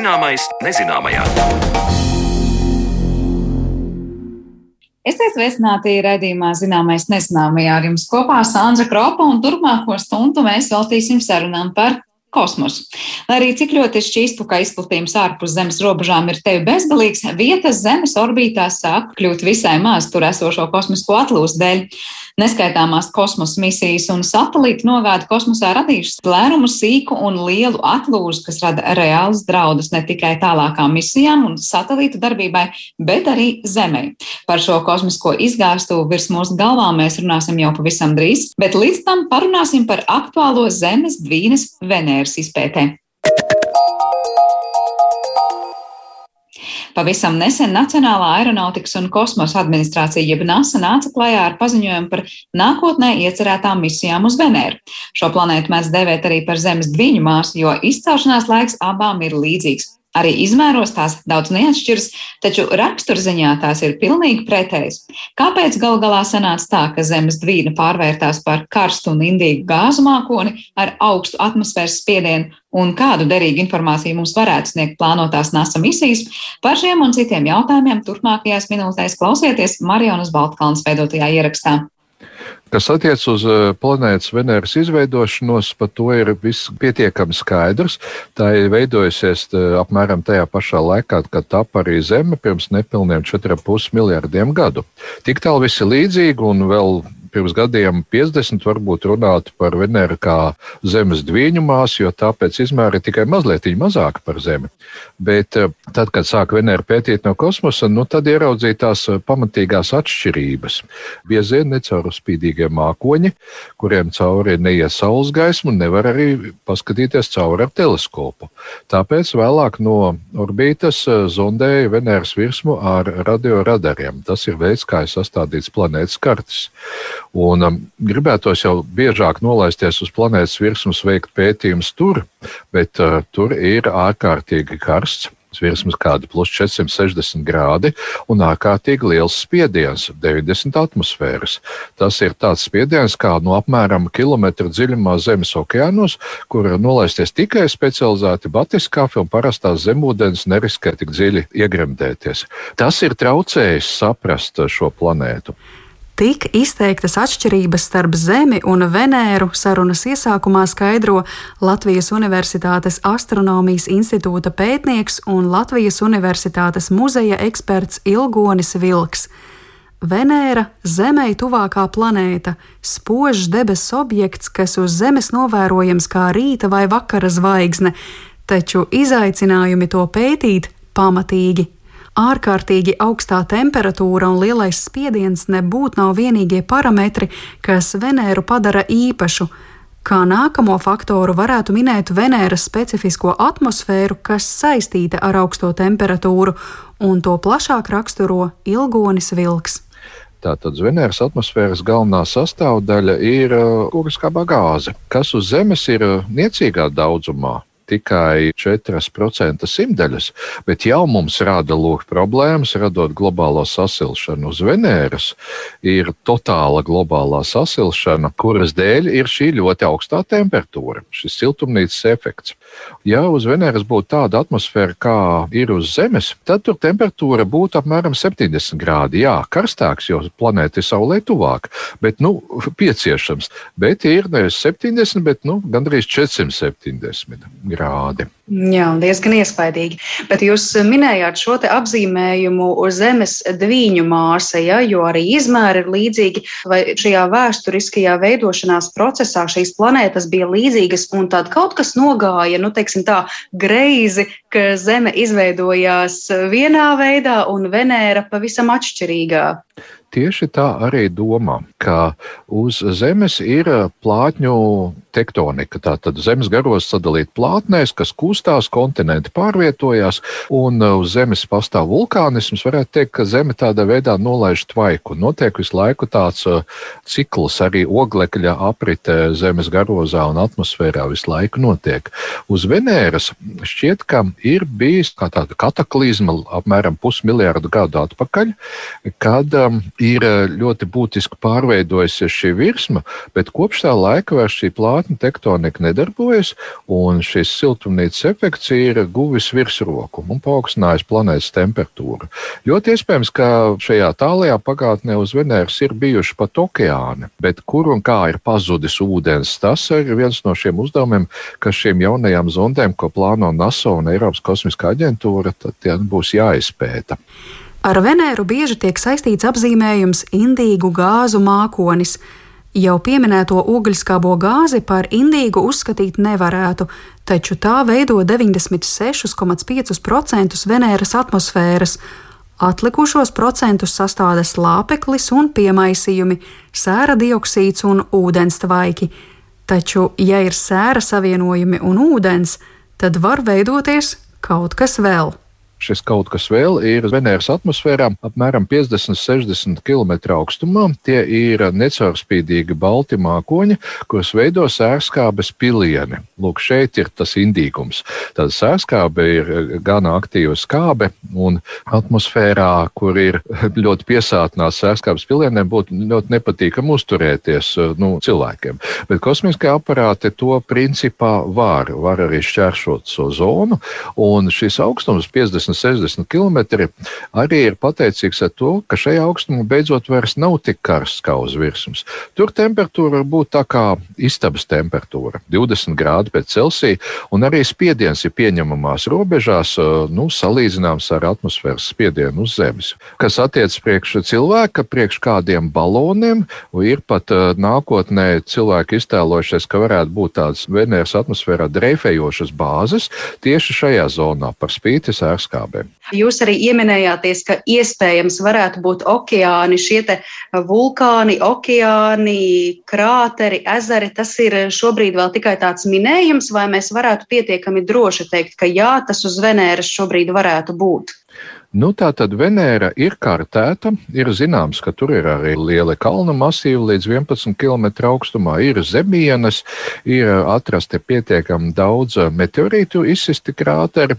Zināmais nezināmajā. Esiet sveicināti raidījumā Zināmais nezināmajā ar jums kopā Sandra Kropa un turpmāko stundu mēs veltīsim sarunām par kosmosu. Lai arī cik ļoti šķīstu, ka izplatījums ārpus Zemes robežām ir tevi bezgalīgs, vietas Zemes orbītā sāk kļūt visai maz tur esošo kosmisko atlūstu dēļ. Neskaitāmās kosmosa misijas un satelīti nogāda kosmosā radījušas plērumu sīku un lielu atlūžu, kas rada reāls draudus ne tikai tālākām misijām un satelītu darbībai, bet arī Zemē. Par šo kosmisko izgāstu virs mūsu galvām mēs runāsim jau pavisam drīz, bet līdz tam parunāsim par aktuālo Zemes dvīnes Venēras izpētē. Pavisam nesen Nacionālā aeronautikas un kosmosa administrācija, jeb NASA, nāca klajā ar paziņojumu par nākotnē iecerētām misijām uz Venēru. Šo planētu mēs devēt arī par Zemes dviņu māsu, jo izcelšanās laiks abām ir līdzīgs. Arī izmēros tās daudz neatšķiras, taču raksturziņā tās ir pilnīgi pretējas. Kāpēc gal galā sanāca tā, ka Zemes dvīna pārvērtās par karstu un indīgu gāzu mākoni ar augstu atmosfēras spiedienu un kādu derīgu informāciju mums varētu sniegt plānotās NASA misijas? Par šiem un citiem jautājumiem turpmākajās minūtēs klausieties Marijonas Baltkalnas veidotajā ierakstā. Kas attiecas uz eh, planētas Venēras izveidošanos, par to ir viss pietiekami skaidrs. Tā ir veidojusies eh, apmēram tajā pašā laikā, kad tapa arī Zeme pirms nepilniem 4,5 miljardiem gadu. Tik tālu viss ir līdzīgi un vēl pirms gadiem 50 varbūt runātu par Venēru kā Zemes dviņu māsu, jo tāpēc izmēri tikai mazliet mazāka par Zemi. Bet eh, tad, kad sāk Venēru pētīt no kosmosa, nu, tad ieraudzīja tās eh, pamatīgās atšķirības. Bieži vien necaurspīdīgie mākoņi, kuriem cauri neies saules gaismu, nevar arī paskatīties cauri ar teleskopu. Tāpēc vēlāk no orbītas eh, zondēja Venēras virsmu ar radioradariem. Tas ir veids, kā ir sastādīts planētas kartes. Un um, gribētos jau biežāk nolaisties uz planētas virsmas, veikt pētījumus tur, bet uh, tur ir ārkārtīgi karsts virsmas kādi plus 460 grādi un ārkārtīgi liels spiediens - 90 atmosfēras. Tas ir tāds spiediens kā no apmēram kilometra dziļumā Zemes okeānos, kur nolaisties tikai specializēti batiskāfi un parastās zemūdens neriskē tik dziļi iegremdēties. Tas ir traucējis saprast šo planētu. Tik izteiktas atšķirības starp Zemi un Venēru sarunas iesākumā skaidro Latvijas Universitātes Astronomijas institūta pētnieks un Latvijas Universitātes muzeja eksperts Ilgonis Vilks. Venēra - Zemei tuvākā planēta, spožs debesu objekts, kas uz Zemes novērojams kā rīta vai vakara zvaigzne, taču izaicinājumi to pētīt pamatīgi ārkārtīgi augstā temperatūra un lielais spiediens nebūtu nav vienīgie parametri, kas Venēru padara īpašu. Kā nākamo faktoru varētu minēt Venēras specifisko atmosfēru, kas saistīta ar augsto temperatūru, un to plašāk raksturo ilgonis vilks. Tātad Venēras atmosfēras galvenā sastāvdaļa ir ugurskābā gāze, kas uz Zemes ir niecīgā daudzumā tikai 4% simtaļas, bet jau mums rada lūk problēmas, radot globālo sasilšanu. Uz Venēras ir totāla globālā sasilšana, kuras dēļ ir šī ļoti augstā temperatūra, šis siltumnīcas efekts. Ja uz Venēras būtu tāda atmosfēra, kā ir uz Zemes, tad tur temperatūra būtu apmēram 70 grādi. Jā, karstāks, jo planēta ir saulē tuvāk, bet nu, pieciešams. Bet ir nevis 70, bet nu, gandrīz 470 grādi. Jā, diezgan iespaidīgi. Bet jūs minējāt šo apzīmējumu Zemes dviņu māsa, ja, jo arī izmēri ir līdzīgi. Vai šajā vēsturiskajā veidošanās procesā šīs planētas bija līdzīgas, un tad kaut kas nogāja, nu, teiksim tā, greizi, ka Zeme izveidojās vienā veidā un Venēra pavisam atšķirīgā? Tieši tā arī domā, ka uz Zemes ir plātņu tektonika. Tātad Zemes garos sadalīt plātnēs, kas kustās, kontinenti pārvietojās, un uz Zemes pastāv vulkānisms. Varētu teikt, ka Zeme tādā veidā nolaiž tvaiku. Notiek visu laiku tāds cikls, arī oglekļa aprite Zemes garozā un atmosfērā visu laiku notiek. Uz Venēras šķiet, ka ir bijis kā tāda kataklizma apmēram pusmiljārdu gadu atpakaļ, kad ir ļoti būtiski pārveidojusies šī virsma, bet kopš tā laika vairs šī plāta plātņu tektonika nedarbojas, un šis siltumnīcas efekts ir guvis virsroku un paaugstinājis planētas temperatūru. Ļoti iespējams, ka šajā tālajā pagātnē uz Venēras ir bijuši pat okeāni, bet kur un kā ir pazudis ūdens, tas ir viens no šiem uzdevumiem, kas šīm jaunajām zondēm, ko plāno NASA un Eiropas kosmiskā aģentūra, tad būs jāizpēta. Ar Venēru bieži tiek saistīts apzīmējums indīgu gāzu mākonis. Jau pieminēto ogļskābo gāzi par indīgu uzskatīt nevarētu, taču tā veido 96,5% Venēras atmosfēras. Atlikušos procentus sastāda slāpeklis un piemaisījumi, sēra dioksīds un ūdens tvaiki. Taču, ja ir sēra savienojumi un ūdens, tad var veidoties kaut kas vēl. Šis kaut kas vēl ir Venēras atmosfērā apmēram 50-60 km augstumā. Tie ir necaurspīdīgi balti mākoņi, kurus veido sērskābes pilieni. Lūk, šeit ir tas indīgums. Tad sērskābe ir gana aktīva skābe, un atmosfērā, kur ir ļoti piesātināts sērskābes pilieniem, būtu ļoti nepatīkami uzturēties nu, cilvēkiem. Bet kosmiskie aparāti to principā var, var arī šķēršot šo so zonu, un šis augstums 50 50-60 km, arī ir pateicīgs ar to, ka šajā augstumā beidzot vairs nav tik karsts kā uz virsmas. Tur temperatūra var būt tā kā istabas temperatūra - 20 grādi pēc Celsija, un arī spiediens ir pieņemamās robežās, nu, salīdzināms ar atmosfēras spiedienu uz Zemes. Kas attiecas priekš cilvēka, priekš kādiem baloniem, ir pat nākotnē cilvēki iztēlojušies, ka varētu būt tādas Venēras atmosfērā dreifējošas bāzes tieši šajā zonā par spīti sērskā piegābēm. Jūs arī ieminējāties, ka iespējams varētu būt okeāni, šie vulkāni, okeāni, krāteri, ezeri. Tas ir šobrīd vēl tikai tāds minējums, vai mēs varētu pietiekami droši teikt, ka jā, tas uz Venēras šobrīd varētu būt. Nu, tā tad Venēra ir kartēta. Ir zināms, ka tur ir arī liela kalnu masīva līdz 11 km augstumā. Ir zemienes, ir atrasti pietiekami daudz meteorītu izsisti krāteri.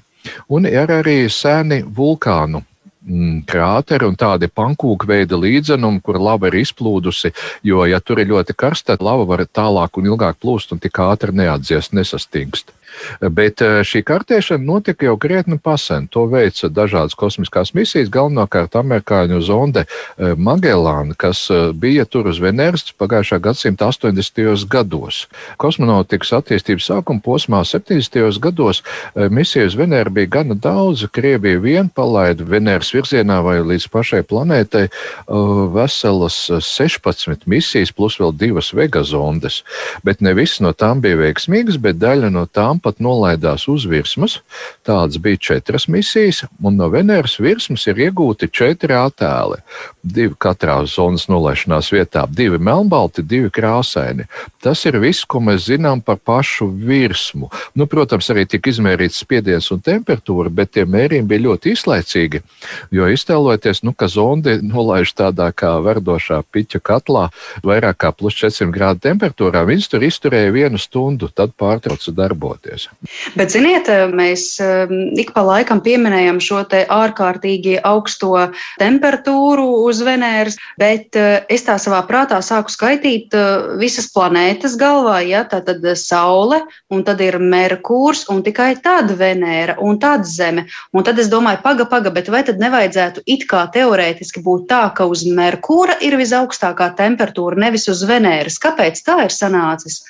Un ir arī sēni vulkānu mm, krāteri un tādi pankūku veida līdzenumi, kur lava ir izplūdusi. Jo, ja tur ir ļoti karsta, tad lava var tālāk un ilgāk plūst un tik ātri neatdziest, nesastingst. Bet eh, šī kartēšana notika jau krietni pasen. To veica dažādas kosmiskās misijas, galvenokārt amerikāņu zonde eh, Magellāna, kas eh, bija tur uz Venēras pagājušā gadsimta 80. gados. Kosmonautikas attīstības sākuma posmā 70. gados misiju uz Venēru bija gana daudz. Krievija vien palaida Venēras virzienā vai līdz pašai planētai veselas 16 misijas, plus vēl divas vegazondes. Bet ne visas no tām bija veiksmīgas, bet daļa no tām pat nolaidās uz virsmas. Tādas bija četras misijas, un no Venēras virsmas ir iegūti četri attēli. Divi katrā zonas nolaišanās vietā, divi melnbalti, divi krāsaini. Tas ir viss, ko mēs zinām par pašu virsmu. Nu, protams, arī tika izmērīts spiediens un temperatūra, bet tie mērījumi bija ļoti izlaicīgi. Jo iztēloties, nu, ka zonde nolaiž tādā kā verdošā piķa katlā, vairāk kā plus 400 grādu temperatūrā, viņas tur izturēja vienu stundu, tad pārtrauca darboties darboties. Bet, ziniet, mēs um, ik pa laikam pieminējam šo ārkārtīgi augsto temperatūru uz Venēras, bet uh, es tā savā prātā sāku skaitīt visas planētas galvā. Ja? Tā tad Saule, un tad ir Merkūrs, un tikai tad Venēra, un tad Zeme. Un tad es domāju, paga, paga, bet vai tad nevajadzētu it kā teorētiski būt tā, ka uz Merkūra ir visaugstākā temperatūra, nevis uz Venēras? Kāpēc tā ir sanācis?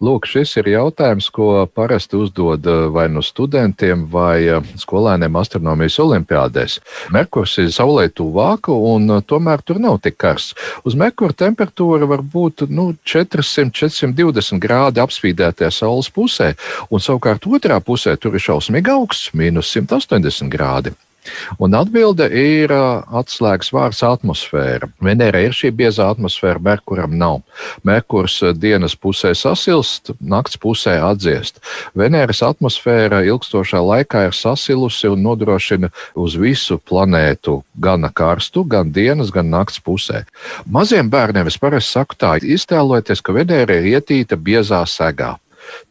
Lūk, šis ir jautājums, ko parasti uzdod eh, vai nu studentiem, vai eh, skolēniem astronomijas olimpiādēs. Merkurs ir saulē tuvāk, un eh, tomēr tur nav tik karsts. Uz Merkura temperatūra var būt nu, 400-420 grādi apspīdētajā saules pusē, un savukārt otrā pusē tur ir šausmīgi augsts, mīnus 180 grādi. Un atbilde ir atslēgas vārds atmosfēra. Venērai ir šī biezā atmosfēra, Merkuram nav. Merkurs dienas pusē sasilst, nakts pusē atdziest. Venēras atmosfēra ilgstošā laikā ir sasilusi un nodrošina uz visu planētu gana karstu, gan dienas, gan nakts pusē. Maziem bērniem es parasti saku tā, iztēlojieties, ka Venēra ir ietīta biezā segā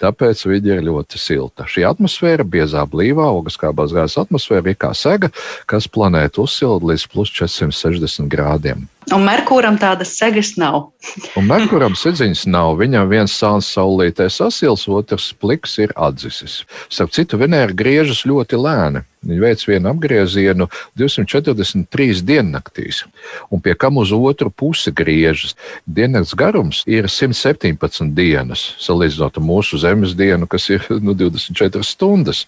tāpēc viņa ir ļoti silta. Šī atmosfēra, biezā blīvā ogliskābās gāzes atmosfēra, ir kā sega, kas planētu uzsilda līdz plus 460 grādiem. Un Merkūram tādas segas nav. un Merkūram sedziņas nav. Viņam viens sāns saulītē sasils, otrs pliks ir atdzisis. Starp citu, Venēra griežas ļoti lēni. Viņi veic vienu apgriezienu 243 diennaktīs, un pie kam uz otru pusi griežas. Diennakts garums ir 117 dienas, salīdzinot ar mūsu zemes dienu, kas ir nu, 24 stundas.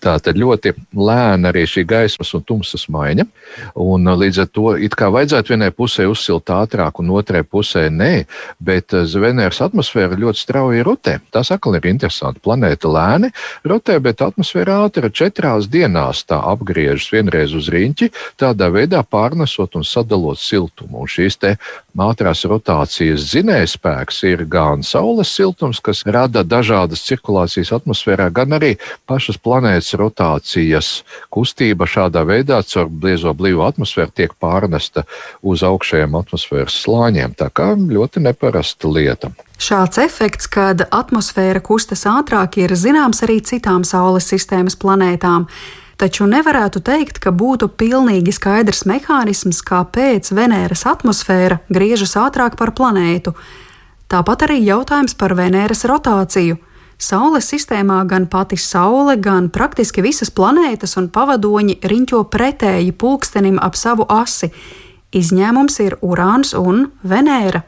Tā tad ļoti lēna arī šī gaismas un tumsas maiņa. Un līdz ar to it kā vajadzētu vienai pusē uzsilt ātrāk, un otrai pusē nē, bet Venēras atmosfēra ļoti strauji rotē. Tas atkal ir interesanti. Planēta lēni rotē, bet atmosfēra ātri četrās dienās tā apgriežas vienreiz uz riņķi, tādā veidā pārnesot un sadalot siltumu. Un šīs ātrās rotācijas zinējspēks ir gan Saules siltums, kas rada dažādas cirkulācijas atmosfērā, gan arī pašas planētas rotācijas kustība šādā veidā caur bliezo blīvu atmosfēru tiek pārnesta uz augšējiem atmosfēras slāņiem. Tā kā ļoti neparasta lieta. Šāds efekts, kad atmosfēra kustas ātrāk, ir zināms arī citām Saules sistēmas planētām taču nevarētu teikt, ka būtu pilnīgi skaidrs mehānisms, kāpēc Venēras atmosfēra griežas ātrāk par planētu. Tāpat arī jautājums par Venēras rotāciju. Saules sistēmā gan pati Saule, gan praktiski visas planētas un pavadoņi riņķo pretēji pulkstenim ap savu asi. Izņēmums ir Urāns un Venēra.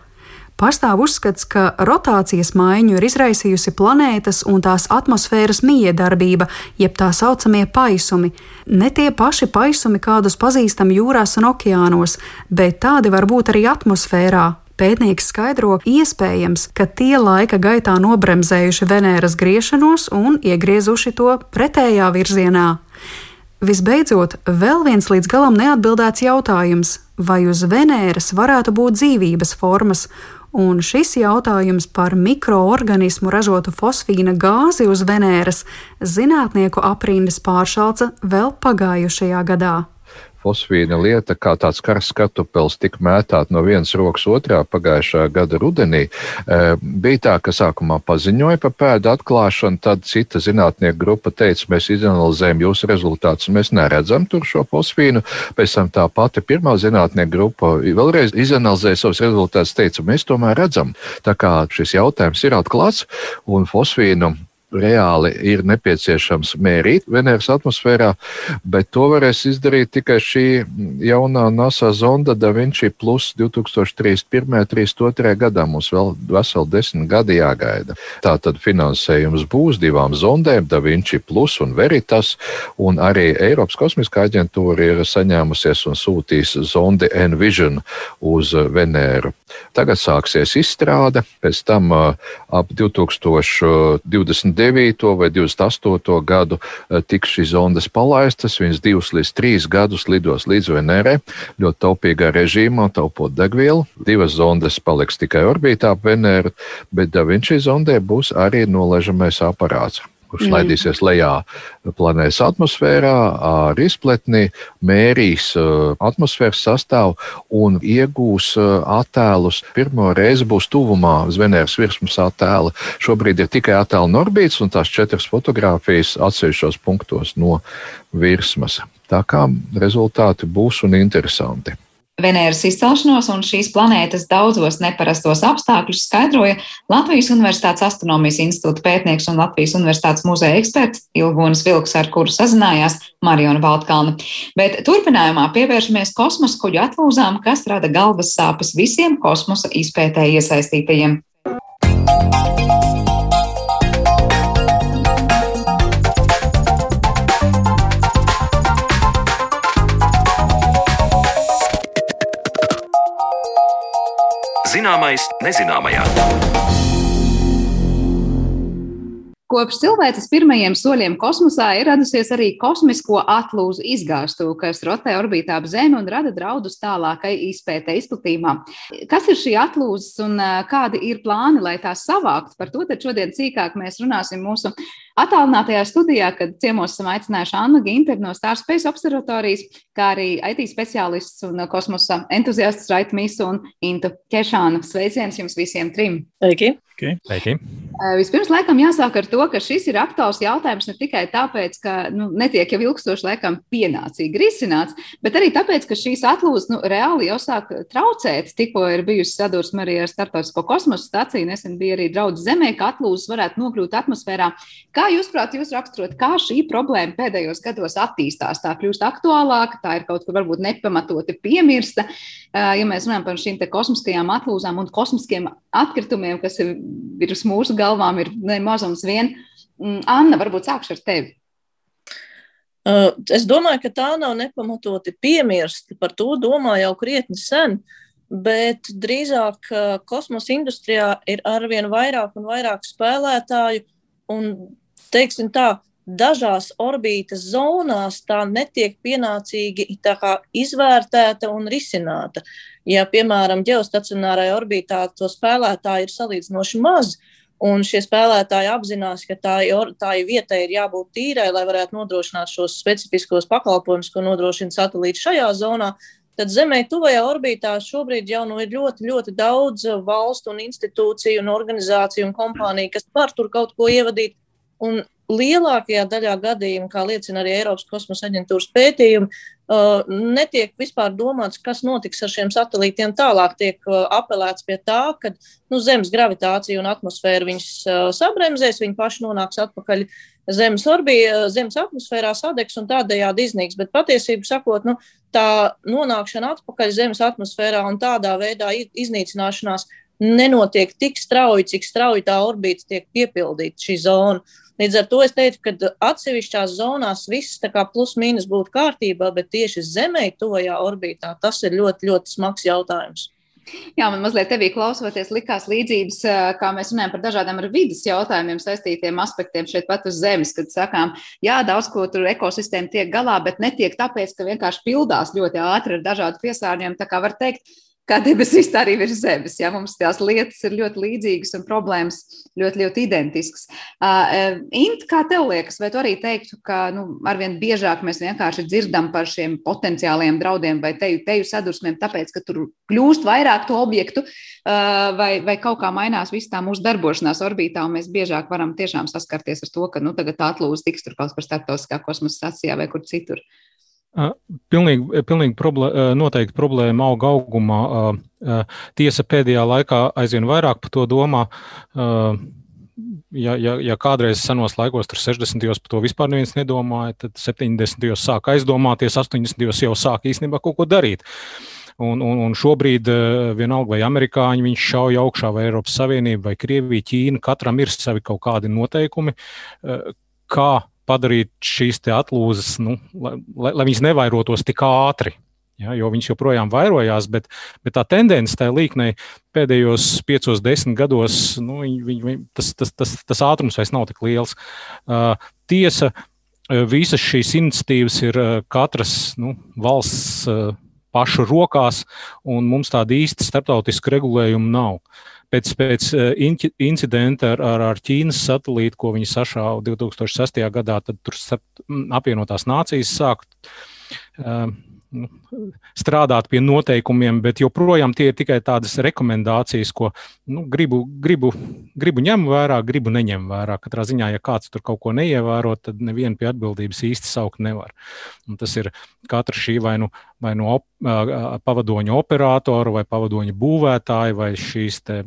Pastāv uzskats, ka rotācijas maiņu ir izraisījusi planētas un tās atmosfēras miedarbība, jeb tā saucamie paisumi. Ne tie paši paisumi, kādus pazīstam jūrās un okeānos, bet tādi var būt arī atmosfērā, Pētnieks skaidro, iespējams, ka tie laika gaitā nobremzējuši Venēras griešanos un iegriezuši to pretējā virzienā. Visbeidzot, vēl viens līdz galam neatbildēts jautājums, vai uz Venēras varētu būt dzīvības formas, un šis jautājums par mikroorganismu ražotu fosfīna gāzi uz Venēras zinātnieku aprindas pāršalca vēl pagājušajā gadā fosfīna lieta, kā tāds karsts kartupels tika mētāt no vienas rokas otrā pagājušā gada rudenī. E, bija tā, ka sākumā paziņoja par pēdu atklāšanu, tad cita zinātnieku grupa teica, mēs izanalizējam jūsu rezultātus, mēs neredzam tur šo fosfīnu. Pēc tam tā pati pirmā zinātnieku grupa vēlreiz izanalizēja savus rezultātus, teica, mēs tomēr redzam. Tā kā šis jautājums ir atklāts un fosfīnu reāli ir nepieciešams mērīt Venēras atmosfērā, bet to varēs izdarīt tikai šī jaunā NASA zonda Da Vinci Plus 2031. un 2032. gadā. Mums vēl veseli desmit gadi jāgaida. Tā tad finansējums būs divām zondēm, Da Vinci Plus un Veritas, un arī Eiropas kosmiskā aģentūra ir saņēmusies un sūtīs zondi Envision uz Venēru. Tagad sāksies izstrāde, pēc tam ap 2029. vai 28. gadu tiks šīs zondas palaistas. Viņas divus līdz trīs gadus lidos līdz Venērai ļoti taupīgā režīmā, taupot degvielu. Divas zondas paliks tikai orbītā ap Venēru, bet Da Vinci zondē būs arī nolaižamais aparāts kurš mm. laidīsies lejā planētas atmosfērā ar izpletni, mērīs uh, atmosfēras sastāvu un iegūs uh, attēlus. Pirmo reizi būs tuvumā uz Venēras virsmas attēla. Šobrīd ir tikai attēlu no orbītas un tās četras fotogrāfijas atsevišķos punktos no virsmas. Tā kā rezultāti būs un interesanti. Venēras izcelšanos un šīs planētas daudzos neparastos apstākļus skaidroja Latvijas Universitātes astronomijas institūta pētnieks un Latvijas Universitātes muzeja eksperts Ilgonis Vilks, ar kuru sazinājās Mariona Baltkalna. Bet turpinājumā pievēršamies kosmosa kuģu atlūzām, kas rada galvas sāpes visiem kosmosa izpētē iesaistītajiem. Zināmais nezināmajā. Kopš cilvēces pirmajiem soļiem kosmosā ir radusies arī kosmisko atlūzu izgāstuve, kas rotē orbītā ap Zemi un rada draudus tālākai izpētē izplatījumā. Kas ir šī atlūzas un kādi ir plāni, lai tās savāktu? Par to šodien cīkāk mēs runāsim mūsu attālinātajā studijā, kad ciemos esam aicinājuši Annu Ginteru no Stārspace observatorijas, kā arī IT speciālists un kosmosa entuziasts Raitu Misu un Intu Kešānu. Sveiciens jums visiem trim! Sveiki! Okay. Sveiki. Vispirms, laikam, jāsāk ar to, ka šis ir aktuāls jautājums ne tikai tāpēc, ka nu, netiek jau ilgstoši laikam pienācīgi risināts, bet arī tāpēc, ka šīs atlūzas nu, reāli jau sāk traucēt. Tikko ir bijusi sadursme arī ar Startautisko kosmosa stāciju, nesen bija arī draudz Zemē, ka atlūzas varētu nokļūt atmosfērā. Kā jūs, prāt, jūs raksturot, kā šī problēma pēdējos gados attīstās? Tā kļūst aktuālāka, tā ir kaut kur varbūt nepamatoti piemirsta. Ja mēs runājam par šīm kosmiskajām atlūzām un kosmiskiem atkritumiem, kas ir virs mūsu galvām, ir ne mazums vien. Mm, Anna, varbūt sākšu ar tevi. Uh, es domāju, ka tā nav nepamatoti piemirsta. Par to domā jau krietni sen. Bet drīzāk uh, kosmosa industrijā ir arvien vairāk un vairāk spēlētāju. Un, teiksim tā, dažās orbītas zonās tā netiek pienācīgi tā izvērtēta un risināta. Ja, piemēram, geostacionārajā orbītā to spēlētāju ir salīdzinoši maz, un šie spēlētāji apzinās, ka tā, tā vietai ir jābūt tīrai, lai varētu nodrošināt šos specifiskos pakalpojumus, ko nodrošina satelīti šajā zonā, tad Zemē tuvajā orbītā šobrīd jau nu ir ļoti, ļoti daudz valstu un institūciju un organizāciju un kompāniju, kas var tur kaut ko ievadīt. Un lielākajā daļā gadījumu, kā liecina arī Eiropas kosmosa aģentūras pētījumi, uh, netiek vispār domāts, kas notiks ar šiem satelītiem tālāk. Tiek uh, apelēts pie tā, ka nu, Zemes gravitācija un atmosfēra viņus uh, sabremzēs, viņi paši nonāks atpakaļ Zemes orbītā, Zemes atmosfērā sadegs un tādējādi iznīks. Bet patiesībā sakot, nu, tā nonākšana atpakaļ Zemes atmosfērā un tādā veidā iznīcināšanās nenotiek tik strauji, cik strauji tā orbīta tiek piepildīta šī zona. Līdz ar to es teiktu, ka atsevišķās zonās viss tā kā plus mīnus būtu kārtībā, bet tieši Zemē, tuvajā orbītā, tas ir ļoti, ļoti smags jautājums. Jā, man mazliet tevī klausoties, likās līdzības, kā mēs runājam par dažādiem ar vidas jautājumiem saistītiem aspektiem šeit pat uz Zemes, kad sakām, jā, daudz ko tur ekosistēma tiek galā, bet netiek tāpēc, ka vienkārši pildās ļoti ātri ar dažādu piesārņojumu. Tā kā var teikt, kā debesīs, tā arī virs zemes. Ja? Mums tās lietas ir ļoti līdzīgas un problēmas ļoti, ļoti identiskas. Uh, Int, kā tev liekas, vai tu arī teiktu, ka nu, arvien biežāk mēs vienkārši dzirdam par šiem potenciāliem draudiem vai teju, teju sadursmēm, tāpēc, ka tur kļūst vairāk to objektu, uh, vai, vai kaut kā mainās viss tā mūsu darbošanās orbītā, un mēs biežāk varam tiešām saskarties ar to, ka nu, tagad tā atlūza tiks tur kaut kur starptautiskā kosmosa stācijā vai kur citur. Uh, Pilnīgi, pilnīgi problē, noteikti problēma auga augumā. Tiesa pēdējā laikā aizvien vairāk par to domā. Ja, ja, ja kādreiz senos laikos, tur 60. gados par to vispār neviens nedomāja, tad 70. gados sāk aizdomāties, 80. gados jau sāk īstenībā kaut ko darīt. Un, un, un šobrīd, vienalga vai amerikāņi viņš šauj augšā, vai Eiropas Savienība, vai Krievija, Ķīna, katram ir savi kaut kādi noteikumi, kā padarīt šīs atlūzas, nu, lai, lai, lai viņas nevairotos tik ātri. Ja, jo viņš joprojām vairojās, bet, bet tā tendence tajā līknē pēdējos piecos, desmit gados, nu, viņ, viņ, tas, tas, tas, tas ātrums vairs nav tik liels. Uh, tiesa, visas šīs iniciatīvas ir katras nu, valsts uh, pašu rokās, un mums tāda īsta starptautiska regulējuma nav. Uh, pēc, pēc eh, incidenta ar, ar, ar Ķīnas satelītu, ko viņi sašāva 2006. gadā, tad tur apvienotās nācijas sākt. Uh, nu, strādāt pie noteikumiem, bet joprojām tie ir tikai tādas rekomendācijas, ko nu, gribu, gribu, gribu ņemt vērā, gribu neņemt vērā. Katrā ziņā, ja kāds tur kaut ko neievēro, tad nevienu pie atbildības īsti saukt nevar. Un tas ir katra šī vai nu, vai nu op, pavadoņa operatora, vai pavadoņa būvētāja, vai šīs te,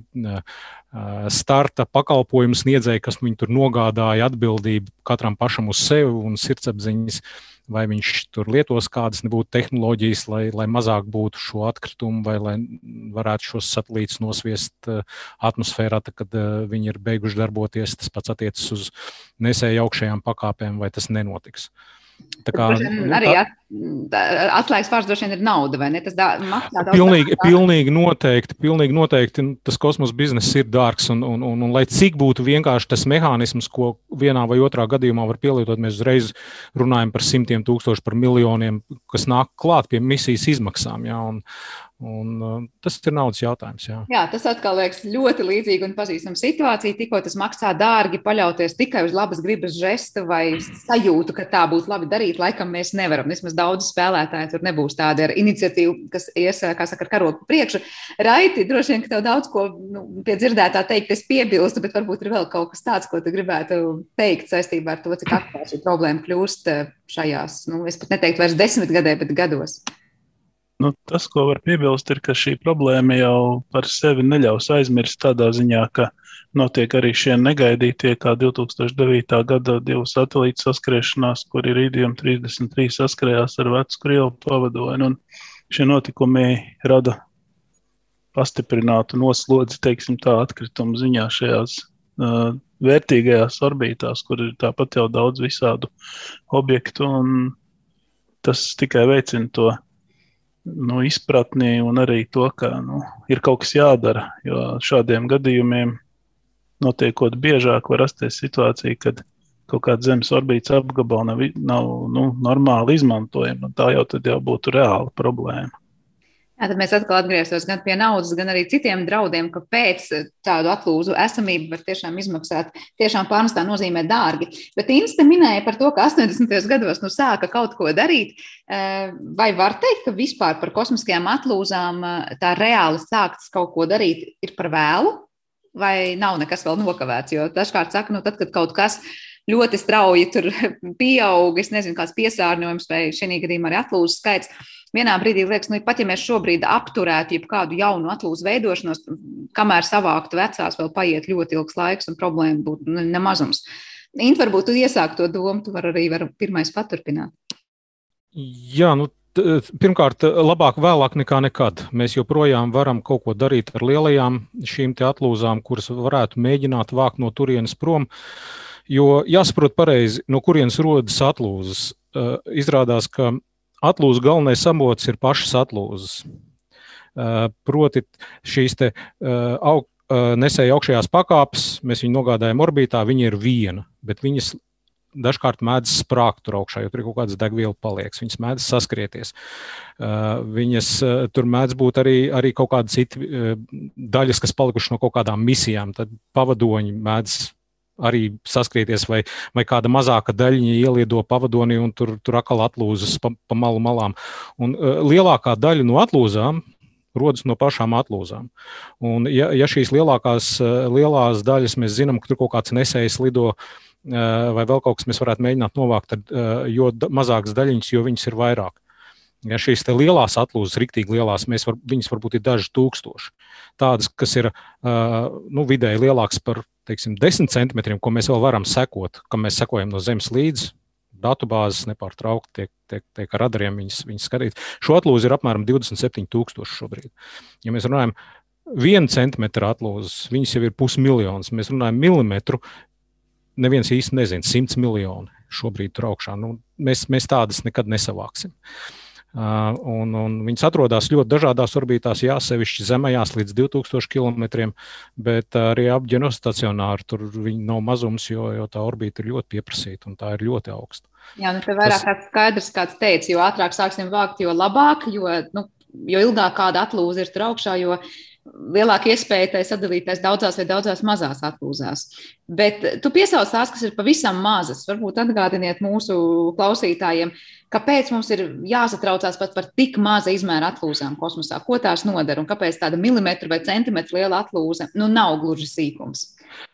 starta pakalpojumu sniedzēji, kas viņu tur nogādāja atbildību katram pašam uz sevi un sirdsapziņas vai viņš tur lietos kādas nebūtu tehnoloģijas, lai, lai mazāk būtu šo atkritumu, vai lai varētu šos satelītus nosviest atmosfērā, tad, kad viņi ir beiguši darboties. Tas pats attiecas uz nesēju augšējām pakāpēm, vai tas nenotiks. Tā kā, nu, arī at, atslēgas vārds droši vien ir nauda, vai ne? Tas dā, maksā daudz. Pilnīgi, pilnīgi noteikti, pilnīgi noteikti tas kosmosa bizness ir dārgs, un, un, un, un lai cik būtu vienkārši tas mehānisms, ko vienā vai otrā gadījumā var pielietot, mēs uzreiz runājam par simtiem tūkstošu, par miljoniem, kas nāk klāt pie misijas izmaksām. Ja, un, Un, uh, tas ir naudas jautājums. Jā. jā, tas atkal liekas ļoti līdzīga un pazīstama situācija. Tikko tas maksā dārgi, paļauties tikai uz labas gribas žestu vai sajūtu, ka tā būtu labi darīt, laikam mēs nevaram. Vismaz daudz spēlētāji tur nebūs tādi ar iniciatīvu, kas ies, kā saka, ar karogu priekšu. Raiti, droši vien, ka tev daudz ko nu, pie dzirdētā teikt, es piebilstu, bet varbūt ir vēl kaut kas tāds, ko tu gribētu teikt saistībā ar to, cik aktuāli šī problēma kļūst eh, šajās, nu, es pat neteiktu vairs desmit gadē, bet gados. Nu, tas, ko var piebilst, ir, ka šī problēma jau par sevi neļaus aizmirst tādā ziņā, ka notiek arī šie negaidītie, kā 2009. gada divu satelītu saskriešanās, kur ir rītdien 33 saskrējās ar vecu Krievu pavadoņu. Šie notikumi rada pastiprinātu noslodzi, teiksim tā, atkritumu ziņā šajās uh, vērtīgajās orbītās, kur ir tāpat jau daudz visādu objektu, un tas tikai veicina to nu, izpratni un arī to, ka nu, ir kaut kas jādara. Jo šādiem gadījumiem, notiekot biežāk, var rasties situācija, kad kaut kāda zemes orbītas apgabala nav, nav nu, normāli izmantojama. Tā jau, jau būtu reāla problēma. Jā, tad mēs atkal atgriezīsimies gan pie naudas, gan arī citiem draudiem, ka pēc tādu atlūzu esamību var tiešām izmaksāt, tiešām pārnestā nozīmē dārgi. Bet Insta minēja par to, ka 80. gados nu sāka kaut ko darīt. Eh, vai var teikt, ka vispār par kosmiskajām atlūzām eh, tā reāli sākts kaut ko darīt ir par vēlu? Vai nav nekas vēl nokavēts? Jo dažkārt saka, nu tad, kad kaut kas ļoti strauji tur pieaug, es nezinu, kāds piesārņojums vai šī gadījumā arī atlūzas skaits vienā brīdī liekas, nu, pat ja mēs šobrīd apturētu jebkādu jaunu atlūzu veidošanos, kamēr savāktu vecās, vēl paiet ļoti ilgs laiks un problēma būtu nemazums. Int, varbūt tu iesāki to domu, tu vari arī var pirmais paturpināt. Jā, nu, Pirmkārt, labāk vēlāk nekā nekad. Mēs joprojām varam kaut ko darīt ar lielajām šīm atlūzām, kuras varētu mēģināt vākt no turienes prom. Jo jāsaprot pareizi, no kurienes rodas atlūzas. Izrādās, ka atlūzas galvenais avots ir pašas atlūzas. Proti, šīs aug, nesēja augšējās pakāpes, mēs viņu nogādājam orbītā, viņa ir viena, bet viņas dažkārt mēdz sprāgt tur augšā, jo tur ir kaut kādas degvielas palieks. Viņas mēdz saskrieties. Viņas tur mēdz būt arī, arī kaut kādas citas daļas, kas palikušas no kaut kādām misijām. Tad pavadoņi mēdz arī saskrieties, vai, vai kāda mazāka daļiņa ieliedo pavadoni un tur, tur atkal atlūzas pa, pa malu malām. Un, uh, lielākā daļa no atlūzām rodas no pašām atlūzām. Un, ja, ja šīs lielākās lielās daļas mēs zinām, ka tur kaut kāds nesējs lido. Uh, vai vēl kaut kas mēs varētu mēģināt novākt, tad uh, jo mazākas daļiņas, jo viņas ir vairāk. Ja šīs lielās atlūzas, rīktīgi lielās, var, viņas varbūt ir daži tūkstoši. Tādas, kas ir uh, nu, vidēji lielākas par teiksim, 10 centimetriem, ko mēs vēl varam sekot, kam mēs sekojam no zemes līdzi. Datubāzes nepārtraukti tiek, tiek, tiek ar radariem viņas, viņas skatīt. Šo atlūzi ir apmēram 27,000 šobrīd. Ja mēs runājam par vienu centimetru atlūzes, viņas jau ir pusmiljons. Mēs runājam milimetru. Neviens īsti nezina, simts miljoni šobrīd tur augšā. Nu, mēs, mēs tādas nekad nesavāksim. Uh, un, un viņas atrodas ļoti dažādās orbītās, jā, sevišķi zemējās līdz 2000 km, bet arī ap ģenostacionāru tur nav mazums, jo, jo tā orbīta ir ļoti pieprasīta un tā ir ļoti augsta. Jā, nu te vairāk Tas... skaidrs, kāds teica, jo ātrāk sāksim vākt, jo labāk, jo, nu, jo ilgāk kāda atlūze ir tur augšā, jo lielāka iespēja tai sadalīties daudzās vai daudzās mazās atlūzās. Bet tu piesauc tās, kas ir pavisam mazas. Varbūt atgādiniet mūsu klausītājiem, kāpēc mums ir jāsatraucās pat par tik maza izmēra atlūzām kosmosā, ko tās nodara un kāpēc tāda milimetra vai centimetra liela atlūze nu, nav gluži sīkums.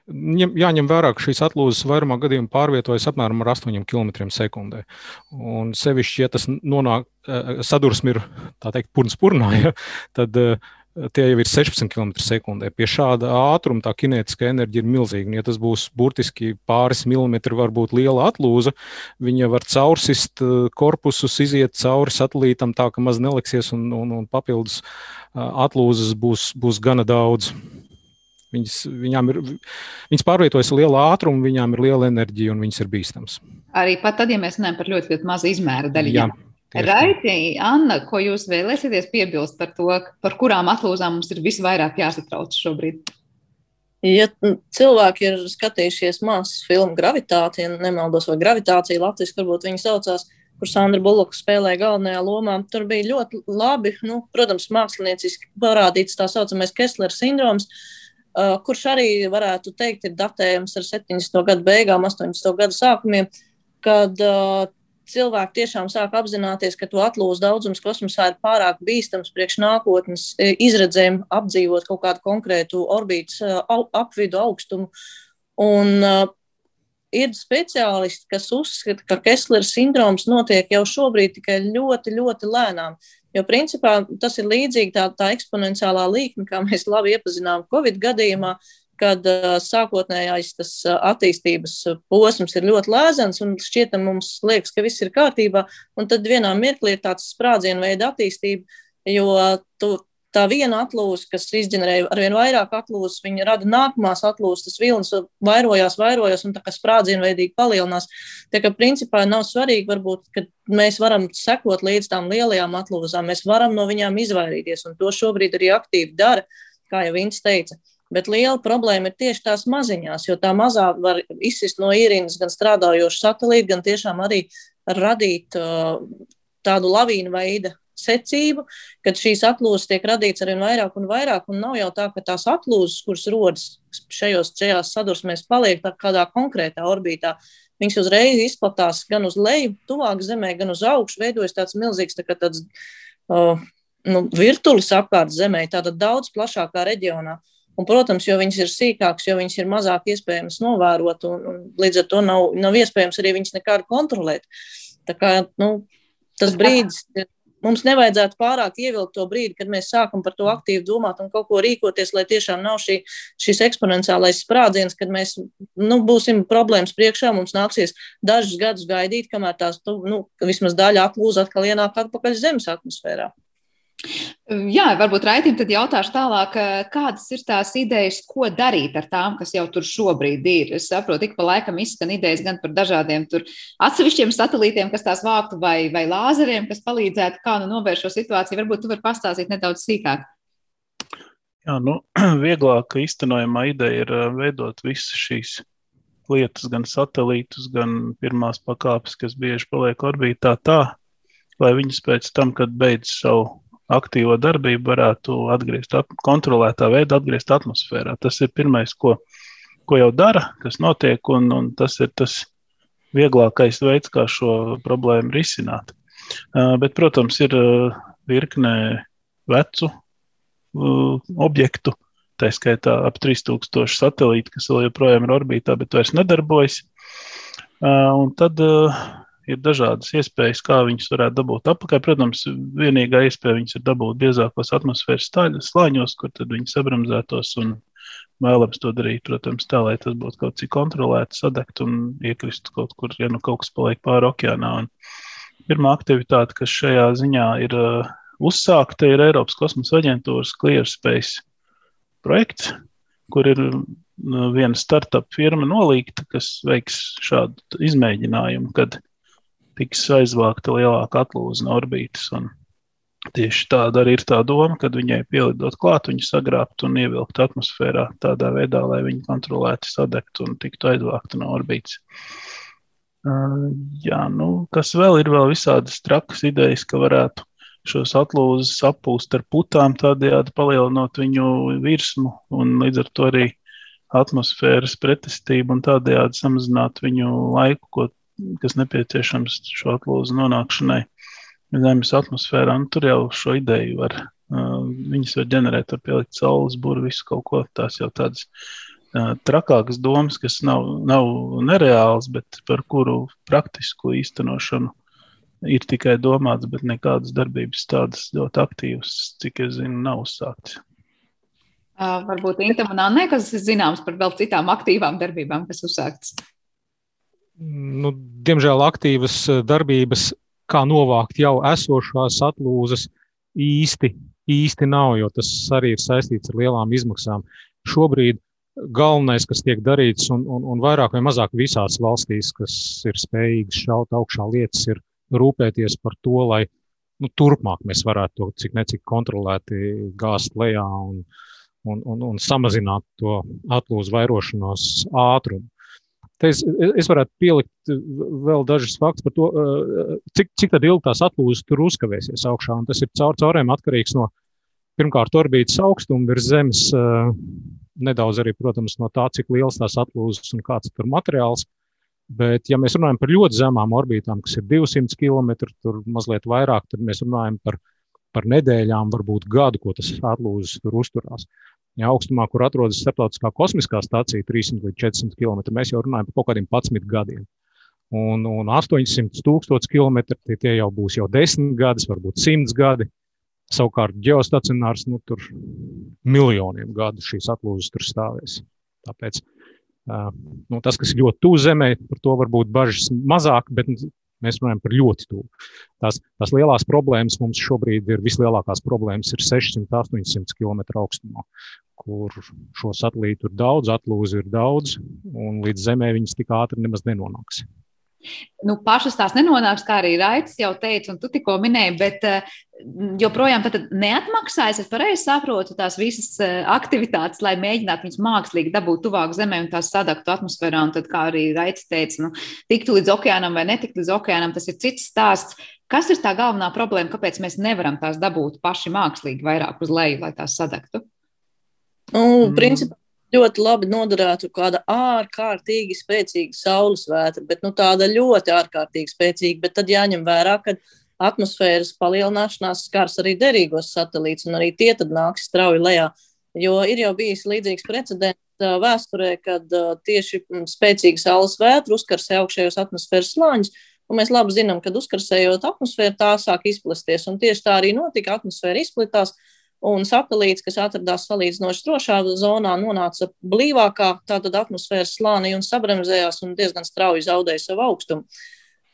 Jāņem vērā, ka šīs atlūzes vairumā gadījumā pārvietojas apmēram ar 8 km/h. Un sevišķi, ja tas nonāk, eh, sadursme ir tā teikt, purns purnā, ja, tad uh, tie jau ir 16 km/h. Pie šāda ātruma tā kinētiskā enerģija ir milzīga. Un, ja tas būs burtiski pāris milimetri, varbūt liela atlūza, viņa var caursist eh, korpusus, iziet cauri satelītam tā, ka maz neliksies, un, un, un papildus eh, atlūzas būs, būs gana daudz. Viņas, viņām ir, viņas pārvietojas lielā ātrumā, viņām ir liela enerģija un viņas ir bīstamas. Arī pat tad, ja mēs runājam par ļoti, ļoti mazu izmēru daļiņām. Jā. Raiti, Anna, ko jūs vēlēsieties piebilst par to, par kurām atlūzām mums ir visvairāk jāsatrauc šobrīd? Ja cilvēki ir skatījušies mākslas filmu Gravitācija, nemaldos, vai Gravitācija Latvijas, varbūt viņi saucās, kur Sandra Bulloka spēlēja galvenajā lomā, tur bija ļoti labi, nu, protams, mākslinieciski parādīts tā saucamais Kessler sindroms, kurš arī varētu teikt ir datējams ar 70. gadu beigām, 80. gadu sākumiem, kad uh, cilvēki tiešām sāk apzināties, ka to atlūzu daudzums kosmosā ir pārāk bīstams priekš nākotnes izredzēm apdzīvot kaut kādu konkrētu orbītas apvidu augstumu. Un uh, ir speciālisti, kas uzskata, ka Kesslera sindroms notiek jau šobrīd tikai ļoti, ļoti lēnām. Jo principā tas ir līdzīgi tā, tā eksponenciālā līkme, kā mēs labi iepazinām Covid gadījumā, kad uh, sākotnējais tas attīstības posms ir ļoti lēzens un šķietam mums liekas, ka viss ir kārtībā, un tad vienā mirklī ir tāds sprādzienu veida attīstība, jo tu tā viena atlūze, kas izģenerēja ar vien vairāk atlūzes, viņa rada nākamās atlūzes, tas vilnis vairojās, vairojās un tā kā sprādzienveidīgi palielinās. Tā kā principā nav svarīgi, varbūt, ka mēs varam sekot līdz tām lielajām atlūzām, mēs varam no viņām izvairīties, un to šobrīd arī aktīvi dara, kā jau Vins teica. Bet liela problēma ir tieši tās maziņās, jo tā mazā var izsist no ierīnas gan strādājošu satelītu, gan tiešām arī radīt uh, tādu lavīnu veidu secību, kad šīs atlūzes tiek radīts arvien vairāk un vairāk, un nav jau tā, ka tās atlūzes, kuras rodas šajos, šajās sadursmēs, paliek kādā konkrētā orbītā. Viņas uzreiz izplatās gan uz leju, tuvāk Zemē, gan uz augšu, veidojas tāds milzīgs tā tāds, uh, nu, virtulis apkārt Zemē, tātad daudz plašākā reģionā. Un, protams, jo viņas ir sīkākas, jo viņas ir mazāk iespējams novērot, un, un līdz ar to nav, nav iespējams arī viņas nekādu kontrolēt. Tā kā nu, tas brīdis mums nevajadzētu pārāk ievilkt to brīdi, kad mēs sākam par to aktīvi domāt un kaut ko rīkoties, lai tiešām nav šī, šis eksponenciālais sprādziens, kad mēs nu, būsim problēmas priekšā, mums nāksies dažus gadus gaidīt, kamēr tās nu, vismaz daļa atlūz atkal ienāk atpakaļ zemes atmosfērā. Jā, varbūt raidījumā tad jautāšu tālāk, kādas ir tās idejas, ko darīt ar tām, kas jau tur šobrīd ir. Es saprotu, ik pa laikam izskan idejas gan par dažādiem atsevišķiem satelītiem, kas tās vāktu, vai, vai lāzeriem, kas palīdzētu, kā nu novērst šo situāciju. Varbūt tu vari pastāstīt nedaudz sīkāk. Jā, nu, vieglāk īstenojama ideja ir veidot visas šīs lietas, gan satelītus, gan pirmās pakāpes, kas bieži paliek orbītā tā, lai viņas pēc tam, kad beidz savu aktīvo darbību varētu atgriezt, kontrolētā veidā atgriezt atmosfērā. Tas ir pirmais, ko, ko jau dara, kas notiek, un, un tas ir tas vieglākais veids, kā šo problēmu risināt. Uh, bet, protams, ir uh, virknē vecu uh, objektu, tā skaitā ap 3000 satelītu, kas vēl joprojām ir orbītā, bet vairs nedarbojas. Un tad ir dažādas iespējas, kā viņus varētu dabūt atpakaļ. Protams, vienīgā iespēja viņus ir dabūt biezākos atmosfēras slāņos, kur tad viņi sabramzētos un vēlams to darīt, protams, tā, lai tas būtu kaut cik kontrolēts, sadegt un iekrist kaut kur, ja nu kaut kas paliek pāri okeānā. Un pirmā aktivitāte, kas šajā ziņā ir uh, uzsākta, ir Eiropas kosmosa aģentūras ClearSpace projekts, kur ir uh, viena startup firma nolīgta, kas veiks šādu izmēģinājumu, kad tiks aizvākta lielāka atlūze no orbītas. Tieši tāda arī ir tā doma, kad viņai pielidot klāt, viņu sagrābt un ievilkt atmosfērā tādā veidā, lai viņi kontrolēti sadegtu un tiktu aizvākta no orbītas. Uh, jā, nu, kas vēl ir vēl visādas trakas idejas, ka varētu šos atlūzes apūst ar putām, tādējādi palielinot viņu virsmu un līdz ar to arī atmosfēras pretestību un tādējādi samazināt viņu laiku, ko kas nepieciešams šo atlūzu nonākšanai Zemes atmosfērā. Nu, tur jau šo ideju var, viņas var ģenerēt, var pielikt saules būru, visu kaut ko. Tās jau tādas trakākas domas, kas nav, nav nereāls, bet par kuru praktisku īstenošanu ir tikai domāts, bet nekādas darbības tādas ļoti aktīvas, cik es zinu, nav uzsāktas. Uh, varbūt Intam un Annē, kas zināms par vēl citām aktīvām darbībām, kas uzsāktas nu, diemžēl aktīvas eh, darbības, kā novākt jau esošās atlūzes, īsti, īsti nav, jo tas arī ir saistīts ar lielām izmaksām. Šobrīd galvenais, kas tiek darīts, un, un, un vairāk vai mazāk visās valstīs, kas ir spējīgas šaut augšā lietas, ir rūpēties par to, lai nu, turpmāk mēs varētu to cik necik kontrolēti gāzt lejā un, un, un, un samazināt to atlūzu vairošanos ātrumu. Te es, es varētu pielikt eh, vēl dažus faktus par to, eh, cik, cik ilgi tās atlūzes tur uzkavēsies augšā. Un tas ir caur caurēm atkarīgs no pirmkārt orbītas augstuma virs Zemes, eh, nedaudz arī, protams, no tā, cik liels tās atlūzes un kāds tur materiāls. Bet, ja mēs runājam par ļoti zemām orbītām, kas ir 200 km, tur mazliet vairāk, tad mēs runājam par, par nedēļām, varbūt gadu, ko tas atlūzis tur uzturās. Ja augstumā, kur atrodas starptautiskā kosmiskā stācija, 300 līdz 400 km, mēs jau runājam par kaut kādiem 11 gadiem. Un, un 800 tūkstoši km tie, tie jau būs jau 10 gadi, varbūt 100 gadi. Savukārt geostacionārs nu, tur miljoniem gadu šīs atlūzes tur stāvēs. Tāpēc nu, tas, kas ļoti tuvu Zemē, par to varbūt bažas mazāk, bet mēs runājam par ļoti tuvu. Tās, tās lielās problēmas mums šobrīd ir vislielākās problēmas ir 600-800 km augstumā, kur šo satelītu ir daudz, atlūzi ir daudz, un līdz Zemē viņas tik ātri nemaz nenonāks. Nu, pašas tās nenonāks, kā arī Raits jau teica, un tu tikko minēji, bet uh, joprojām neatmaksājas. Es pareizi saprotu tās visas uh, aktivitātes, lai mēģinātu viņus mākslīgi dabūt tuvāk zemē un tās sadaktu atmosfērā. Un tad, kā arī Raits teica, nu, tiktu līdz okeānam vai netikt līdz okeānam, tas ir cits stāsts. Kas ir tā galvenā problēma, kāpēc mēs nevaram tās dabūt paši mākslīgi vairāk uz leju, lai tās sadegtu? Nu, principā ļoti labi noderētu kāda ārkārtīgi spēcīga saules vētra, bet nu, tāda ļoti ārkārtīgi spēcīga. Bet tad jāņem vērā, ka atmosfēras palielināšanās skars arī derīgos satelītus, un arī tie tad nāks strauji lejā. Jo ir jau bijis līdzīgs precedents vēsturē, kad tieši spēcīga saules vētra uzkarsē augšējos atmosfēras slāņus. Un mēs labi zinām, ka uzkarsējot atmosfēru, tā sāk izplesties. Un tieši tā arī notika. Atmosfēra izplatās, uh, un satelīts, kas atradās salīdzinoši drošā zonā, nonāca blīvākā tātad atmosfēras slānī un sabremzējās un diezgan strauji zaudēja savu augstumu.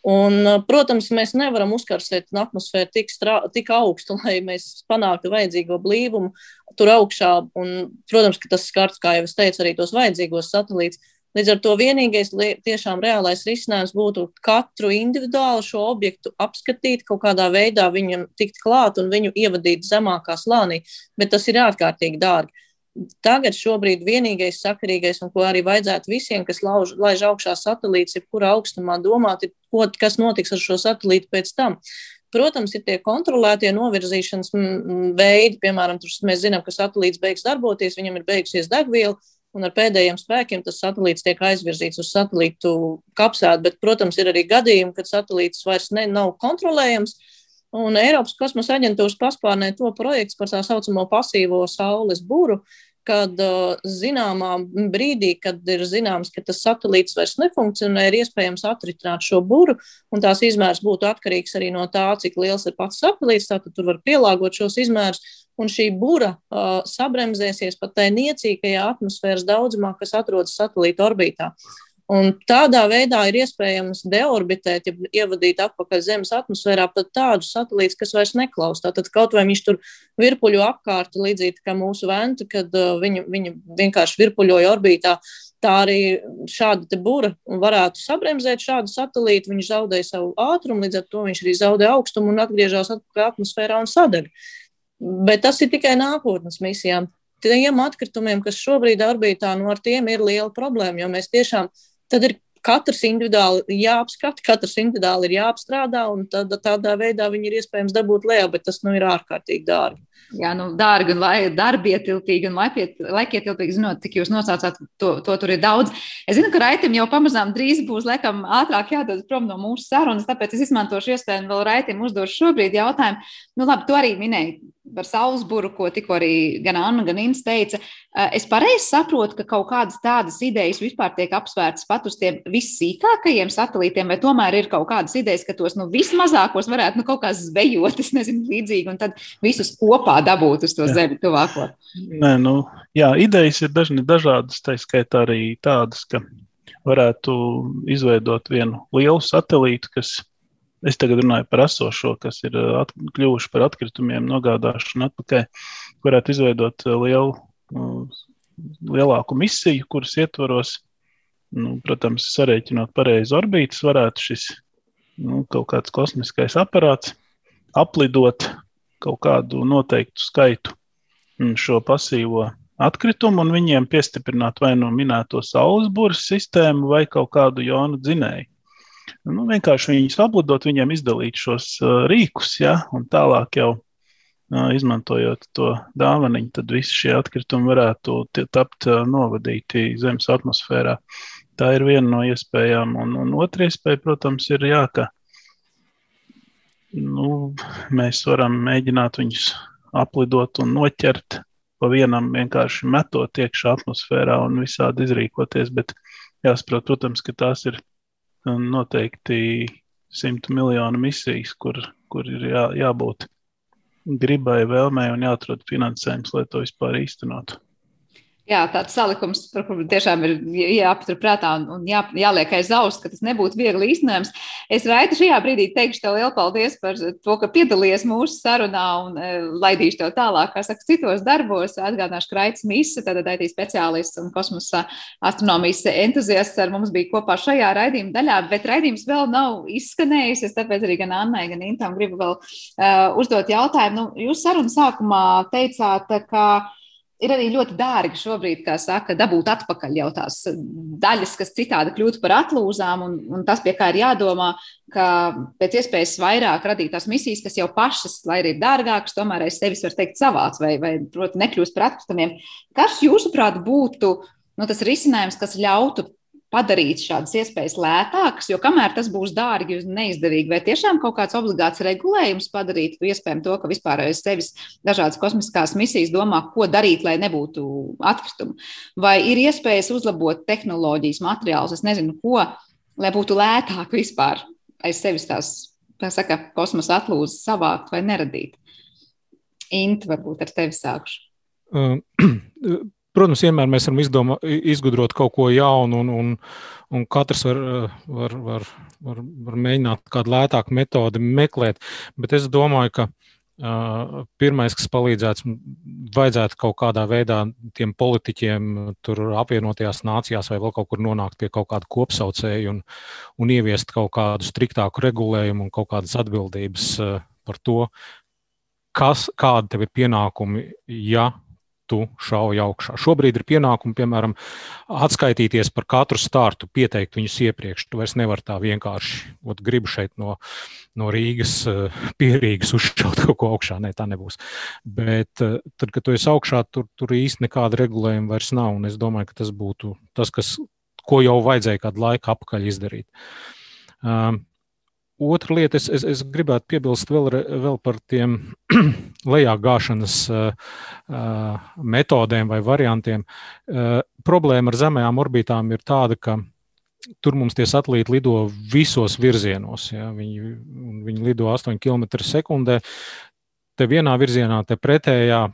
Un, protams, mēs nevaram uzkarsēt atmosfēru tik, strā, tik augstu, lai mēs panāktu vajadzīgo blīvumu tur augšā. Un, protams, ka tas skars, kā jau es teicu, arī tos vajadzīgos satelītus. Līdz ar to vienīgais tiešām reālais risinājums būtu katru individuālu šo objektu apskatīt, kaut kādā veidā viņam tikt klāt un viņu ievadīt zemākā slānī, bet tas ir ārkārtīgi dārgi. Tagad šobrīd vienīgais sakarīgais, un ko arī vajadzētu visiem, kas lauž, laiž augšā satelīts, jebkurā augstumā domāt, ir, ko, kas notiks ar šo satelītu pēc tam. Protams, ir tie kontrolētie novirzīšanas veidi, piemēram, tur mēs zinām, ka satelīts beigs darboties, viņam ir beigusies degviela, un ar pēdējiem spēkiem tas satelīts tiek aizvirzīts uz satelītu kapsētu. Bet, protams, ir arī gadījumi, kad satelīts vairs ne, nav kontrolējams. Un Eiropas kosmosa aģentūras paspārnē to projekts par tā saucamo pasīvo saules būru, kad zināmā brīdī, kad ir zināms, ka tas satelīts vairs nefunkcionē, ir iespējams atritināt šo būru, un tās izmērs būtu atkarīgs arī no tā, cik liels ir pats satelīts. Tātad tur var pielāgot šos izmērus, un šī būra uh, sabremzēsies pat tajā niecīgajā atmosfēras daudzumā, kas atrodas satelīta orbītā. Un tādā veidā ir iespējams deorbitēt, ja ievadīt atpakaļ Zemes atmosfērā pat tādus satelītus, kas vairs neklausās. Tad kaut vai viņš tur virpuļo apkārt, līdzīgi kā mūsu venta, kad uh, viņi, viņi vienkārši virpuļoja orbītā. Tā arī šāda būra varētu sabremzēt šādu satelītu. Viņš zaudēja savu ātrumu, līdz ar to viņš arī zaudēja augstumu un atgriežas atpakaļ atmosfērā un sadeg. Bet tas ir tikai nākotnes misijām. Tiem atkritumiem, kas šobrīd orbītā, nu ar tiem ir liela problēma, jo mēs tiešām tad ir katrs individuāli jāapskata, katrs individuāli ir jāapstrādā, un tad, tādā veidā viņi ir iespējams dabūt lejā, bet tas nu ir ārkārtīgi dārgi. Jā, nu, dārgi un lai, darbietilpīgi un laikietilpīgi, zinot, cik jūs nosaucāt, to, to tur ir daudz. Es zinu, ka Raitim jau pamazām drīz būs, laikam, ātrāk jādodas prom no mūsu sarunas, tāpēc es izmantošu iespēju un vēl Raitim uzdošu šobrīd jautājumu. Nu, labi, tu arī minēji par Salzburu, ko tikko arī gan Anna, gan Inns teica. Eh, es pareizi saprotu, ka kaut kādas tādas idejas vispār tiek apsvērtas pat uz tiem vissīkākajiem satelītiem, vai tomēr ir kaut kādas idejas, ka tos nu, vismazākos varētu nu, kaut kā zvejot, es nezinu, līdzīgi, un tad visus kopā dabūt uz to jā. zemi tuvāko. Nē, nu, jā, idejas ir dažni dažādas, tā skaitā arī tādas, ka varētu izveidot vienu lielu satelītu, kas Es tagad runāju par esošo, kas ir uh, at, kļuvuši par atkritumiem, nogādāšanu atpakaļ. Varētu izveidot uh, lielu, uh, lielāku misiju, kuras ietvaros, nu, protams, sarēķinot pareizi orbītas, varētu šis nu, kaut kāds kosmiskais aparāts aplidot kaut kādu noteiktu skaitu mm, šo pasīvo atkritumu un viņiem piestiprināt vai nu minēto saules burbuļu sistēmu vai kaut kādu jonu dzinēju. Nu, vienkārši viņus aplidot, viņiem izdalīt šos uh, rīkus, ja, un tālāk jau uh, izmantojot to dāvaniņu, tad visi šie atkritumi varētu tapt uh, novadīti Zemes atmosfērā. tā ir viena no iespējām. Un, un otra iespēja, protams, ir jā, ka nu, mēs varam mēģināt viņus aplidot un noķert pa vienam vienkārši metot iekšā atmosfērā un visādi izrīkoties. Bet jāsaprot, protams, ka tās ir noteikti simtu miljonu misijas, kur, kur ir jā, jābūt gribai, vēlmei un jāatrod finansējums, lai to vispār īstenotu jā, tāds salikums, par kuru tiešām ir jāpaturprātā un, un jā, jāliek aiz auss, ka tas nebūtu viegli īstenojams. Es Raita šajā brīdī teikšu tev lielu paldies par to, ka piedalījies mūsu sarunā un e, laidīšu tev tālāk, kā saka, citos darbos. Atgādināšu, ka Raits Misa, tātad IT speciālists un kosmosa astronomijas entuziasts ar mums bija kopā šajā raidījuma daļā, bet raidījums vēl nav izskanējis. Es tāpēc arī gan Annai, gan Intam gribu vēl uh, uzdot jautājumu. Nu, jūs sarunu sākumā teicāt, ka ir arī ļoti dārgi šobrīd, kā saka, dabūt atpakaļ jau tās daļas, kas citādi kļūtu par atlūzām, un, un tas, pie kā ir jādomā, ka pēc iespējas vairāk radīt tās misijas, kas jau pašas, lai arī ir dārgākas, tomēr aiz sevis var teikt savāds vai, vai proti, nekļūst par atkritumiem. Kas, jūsuprāt, būtu nu, tas risinājums, kas ļautu padarīt šādas iespējas lētākas, jo kamēr tas būs dārgi un neizdevīgi, vai tiešām kaut kāds obligāts regulējums padarītu iespējami to, ka vispār aiz sevis dažādas kosmiskās misijas domā, ko darīt, lai nebūtu atkritumu. Vai ir iespējas uzlabot tehnoloģijas, materiālus, es nezinu, ko, lai būtu lētāk vispār aiz sevis tās, tā saka, kosmosa atlūzas savākt vai neradīt. Int, varbūt ar tevi sākšu. Protams, vienmēr mēs varam izdomā, izgudrot kaut ko jaunu, un, un, un katrs var, var, var, var, var mēģināt kādu lētāku metodi meklēt. Bet es domāju, ka uh, pirmais, kas palīdzētu, vajadzētu kaut kādā veidā tiem politiķiem tur apvienotajās nācijās vai vēl kaut kur nonākt pie kaut kāda kopsaucēja un, un ieviest kaut kādu striktāku regulējumu un kaut kādas atbildības uh, par to, kas, kādi tev ir pienākumi, ja tu šauj augšā. Šobrīd ir pienākumi, piemēram, atskaitīties par katru startu, pieteikt viņus iepriekš. Tu vairs nevari tā vienkārši, ot, gribu šeit no, no Rīgas, eh, pie Rīgas uzšaut kaut ko augšā. Nē, tā nebūs. Bet eh, tad, kad tu esi augšā, tur, tur īsti nekāda regulējuma vairs nav. Un es domāju, ka tas būtu tas, kas, ko jau vajadzēja kādu laiku apakaļ izdarīt. Um, Otra lieta, es, es, es gribētu piebilst vēl, vēl par tiem lejā gāšanas uh, metodēm vai variantiem. Problēma ar zemējām orbītām ir tāda, ka tur mums tie satelīti lido visos virzienos. Ja? Viņi, viņi lido 8 km/h. Te vienā virzienā, te pretējā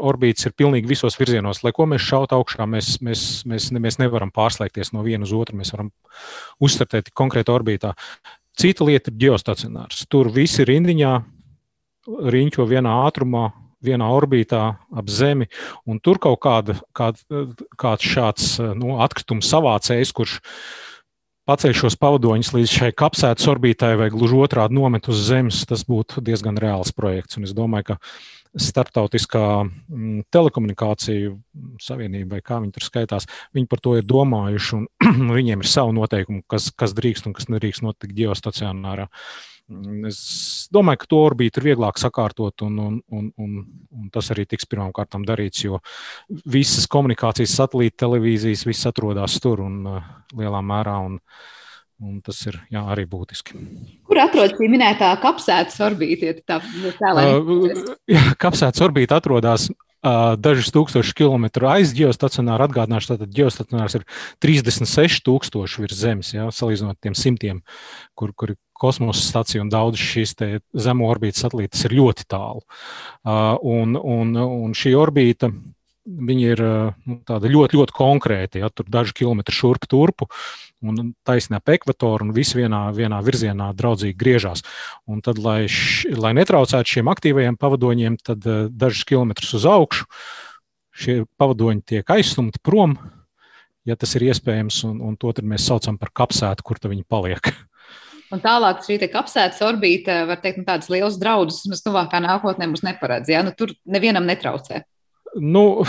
orbītas ir pilnīgi visos virzienos. Lai ko mēs šautu augšā, mēs, mēs, mēs, mēs nevaram pārslēgties no viena uz otru. Mēs varam uzstartēt konkrēti orbītā. Cita lieta ir geostacionārs. Tur visi rindiņā riņķo vienā ātrumā, vienā orbītā ap Zemi, tur kaut kāda, kād, kāds šāds nu, atkrituma savācējs, kurš paceļ šos pavadoņus līdz šai kapsētas orbītai vai gluži otrādi nomet uz Zemes, tas būtu diezgan reāls projekts. Un es domāju, ka starptautiskā mm, telekomunikāciju savienība, vai kā viņi tur skaitās, viņi par to ir domājuši, un viņiem ir savi noteikumi, kas, kas drīkst un kas nedrīkst notikt geostacionārā. Mm, es domāju, ka to orbītu ir vieglāk sakārtot, un, un, un, un, un tas arī tiks pirmām kārtām darīts, jo visas komunikācijas, satelīta televīzijas, viss atrodas tur un uh, lielā mērā. Un, Un tas ir jā, arī būtiski. Kur atrodas šī minētā kapsētas orbīta? Tā, tā, uh, jā, kapsētas orbīta atrodas uh, dažus tūkstošus kilometru aiz geostacionāra. Atgādināšu, tātad geostacionārs ir 36,000 virs Zemes, jā, salīdzinot tiem simtiem, kur, kur ir kosmosa stacija un daudz šīs zemo orbītas satelītas ir ļoti tālu. Uh, un, un, un šī orbīta viņi ir nu, ļoti, ļoti konkrēti. Ja, tur daži kilometri šurp turpu un taisnē pa ekvatoru, un viss vienā, vienā virzienā draudzīgi griežās. Un tad, lai, š, lai netraucētu šiem aktīvajiem pavadoņiem, tad uh, dažus kilometrus uz augšu šie pavadoņi tiek aizstumti prom, ja tas ir iespējams, un, un to mēs saucam par kapsētu, kur viņi paliek. Un tālāk šī kapsētas orbīta, var teikt, nu, tādas lielas draudus, kas tuvākā nākotnē mums neparedz. Ja? Nu, tur nevienam netraucē. Nu,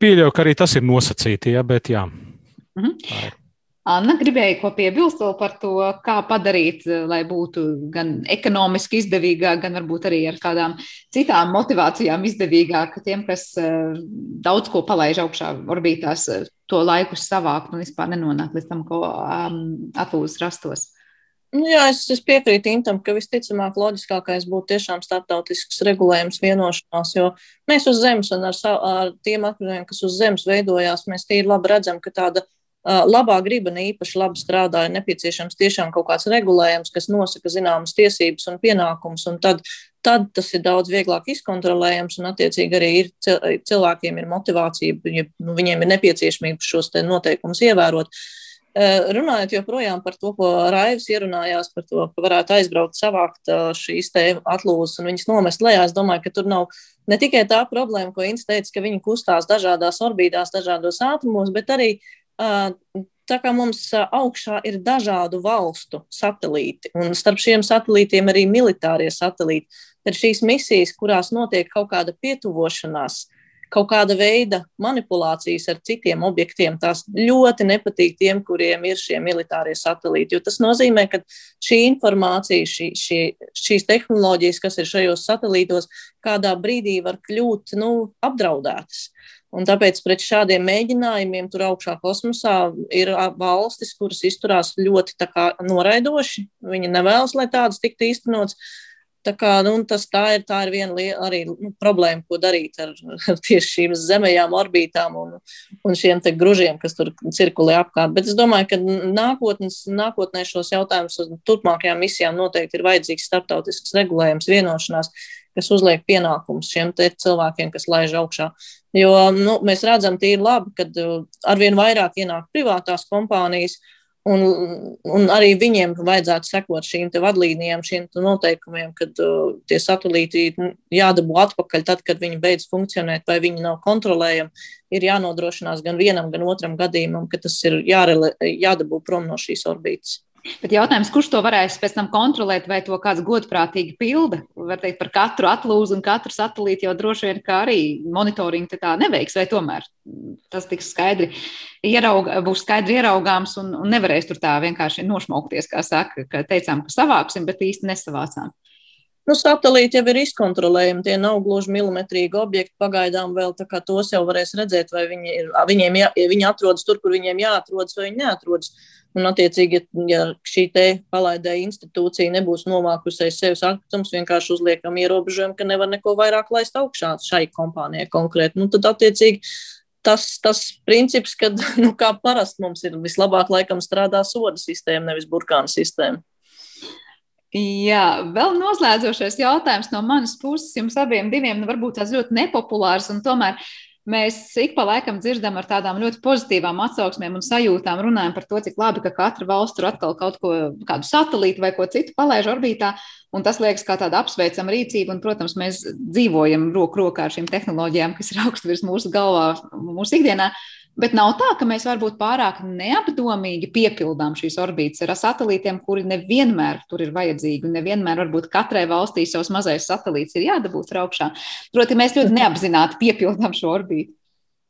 pieļauju, ka arī tas ir nosacīti, ja, bet jā. Mhm. Anna gribēja ko piebilst par to, kā padarīt, lai būtu gan ekonomiski izdevīgāk, gan varbūt arī ar kādām citām motivācijām izdevīgāk tiem, kas uh, daudz ko palaiž augšā orbītās, uh, to laiku savākt un vispār nenonākt līdz tam, ko um, atlūzas rastos. Nu, jā, es, es piekrītu Intam, ka visticamāk loģiskākais būtu tiešām starptautisks regulējums vienošanās, jo mēs uz zemes un ar, savu, ar tiem akmeņiem, kas uz zemes veidojās, mēs tīri labi redzam, ka tāda labā griba ne īpaši labi strādā, ir nepieciešams tiešām kaut kāds regulējums, kas nosaka zināmas tiesības un pienākumus, un tad, tad tas ir daudz vieglāk izkontrolējams, un attiecīgi arī ir, cilvēkiem ir motivācija, ja, nu, viņiem ir nepieciešamība šos noteikumus ievērot. Runājot joprojām par to, ko Raivs ierunājās par to, ka varētu aizbraukt, savākt šīs te atlūzas un viņas nomest lejā, es domāju, ka tur nav ne tikai tā problēma, ko Inns teica, ka viņi kustās dažādās orbītās, dažādos ātrumos, bet arī tā kā mums augšā ir dažādu valstu satelīti, un starp šiem satelītiem arī militārie satelīti, tad šīs misijas, kurās notiek kaut kāda pietuvošanās, kaut kāda veida manipulācijas ar citiem objektiem, tās ļoti nepatīk tiem, kuriem ir šie militārie satelīti. Jo tas nozīmē, ka šī informācija, šī, šī, šīs tehnoloģijas, kas ir šajos satelītos, kādā brīdī var kļūt nu, apdraudētas. Un tāpēc pret šādiem mēģinājumiem tur augšā kosmosā ir valstis, kuras izturās ļoti noraidoši. Viņi nevēlas, lai tādas tiktu īstenots. Tā, kā, nu, tas, tā, ir, tā ir viena liela, arī nu, problēma, ko darīt ar, ar tieši šīm zemējām orbītām un, un šiem gružiem, kas tur cirkulē apkārt. Bet es domāju, ka nākotnes, nākotnē šos jautājumus turpmākajām misijām noteikti ir vajadzīgs starptautisks regulējums, vienošanās, kas uzliek pienākumus šiem cilvēkiem, kas laiž augšā. Jo nu, mēs redzam, tīri labi, ka uh, arvien vairāk ienāk privātās kompānijas, un, un arī viņiem vajadzētu sekot šīm vadlīnijām, šiem noteikumiem, kad uh, tie satelīti jādabū atpakaļ tad, kad viņi beidz funkcionēt, vai viņi nav kontrolējami. Ir jānodrošinās gan vienam, gan otram gadījumam, ka tas ir jārele, jādabū prom no šīs orbītas. Bet jautājums, kurš to varēs pēc tam kontrolēt, vai to kāds godprātīgi pilda? Var teikt, par katru atlūzu un katru satelītu jau droši vien kā arī monitoringu tā neveiks, vai tomēr tas tiks skaidri ieraug, būs skaidri ieraugāms un, un nevarēs tur tā vienkārši nošmaukties, kā saka, ka teicām, ka savāksim, bet īsti nesavācām. Nu, satelīti jau ir izkontrolējami, tie nav gluži milimetrīgi objekti. Pagaidām vēl tos jau varēs redzēt, vai viņi, ir, viņiem jā, viņi atrodas tur, kur viņiem jāatrodas, vai viņi neatrodas. Un, attiecīgi, ja šī te palaidēja institūcija nebūs nomākusies sevis atkritumus, vienkārši uzliekam ierobežojumu, ka nevar neko vairāk laist augšā šai kompānijai konkrēti. Nu, tad, attiecīgi, tas, tas princips, ka, nu, kā parasti mums ir vislabāk laikam strādā soda sistēma, nevis burkāna sistēma. Jā, vēl noslēdzošais jautājums no manas puses jums abiem diviem, nu, varbūt tās ļoti nepopulārs un tomēr Mēs ik pa laikam dzirdam ar tādām ļoti pozitīvām atsauksmēm un sajūtām, runājam par to, cik labi, ka katra valsts tur atkal kaut ko, kādu satelītu vai ko citu palaiž orbītā. Un tas liekas kā tāda apsveicama rīcība. Un, protams, mēs dzīvojam roku rokā ar šīm tehnoloģijām, kas ir augstu virs mūsu galvā, mūsu ikdienā. Bet nav tā, ka mēs varbūt pārāk neapdomīgi piepildām šīs orbītas ar satelītiem, kuri nevienmēr tur ir vajadzīgi. Nevienmēr varbūt katrai valstī savs mazais satelīts ir jādabūt augšā. Proti, mēs ļoti neapzināti piepildām šo orbītu.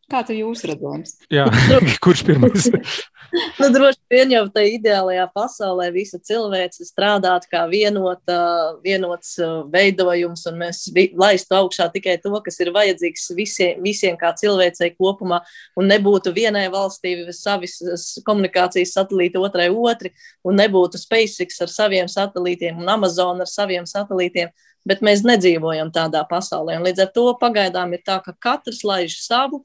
Kāds ir jūsu redzējums? Jā, kurš pirmais? nu, droši vien jau tajā ideālajā pasaulē visa cilvēce strādātu kā vienota, vienots uh, veidojums, un mēs laistu augšā tikai to, kas ir vajadzīgs visiem, visiem kā cilvēcei kopumā, un nebūtu vienai valstī savi komunikācijas satelīti, otrai otri, un nebūtu SpaceX ar saviem satelītiem un Amazon ar saviem satelītiem. Bet mēs nedzīvojam tādā pasaulē. Līdz ar to pagaidām ir tā, ka katrs laiž savu,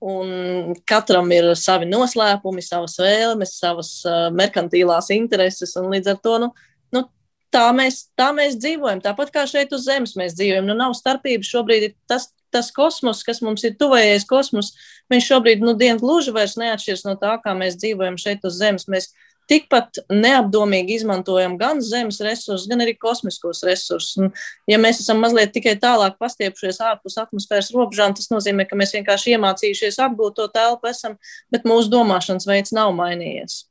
Un katram ir savi noslēpumi, savas vēlmes, savas uh, merkantīlās intereses. Līdz ar to nu, nu, tā, mēs, tā mēs dzīvojam. Tāpat kā šeit uz Zemes mēs dzīvojam. Nu, nav starpības šobrīd. Tas, tas kosmos, kas mums ir tuvējais kosmos, viņš šobrīd nu, dienu gluži vairs neatšķiras no tā, kā mēs dzīvojam šeit uz Zemes. Mēs tikpat neapdomīgi izmantojam gan zemes resursus, gan arī kosmiskos resursus. Un, ja mēs esam mazliet tikai tālāk pastiepušies ārpus atmosfēras robežām, tas nozīmē, ka mēs vienkārši iemācījušies apgūt to telpu, esam, bet mūsu domāšanas veids nav mainījies.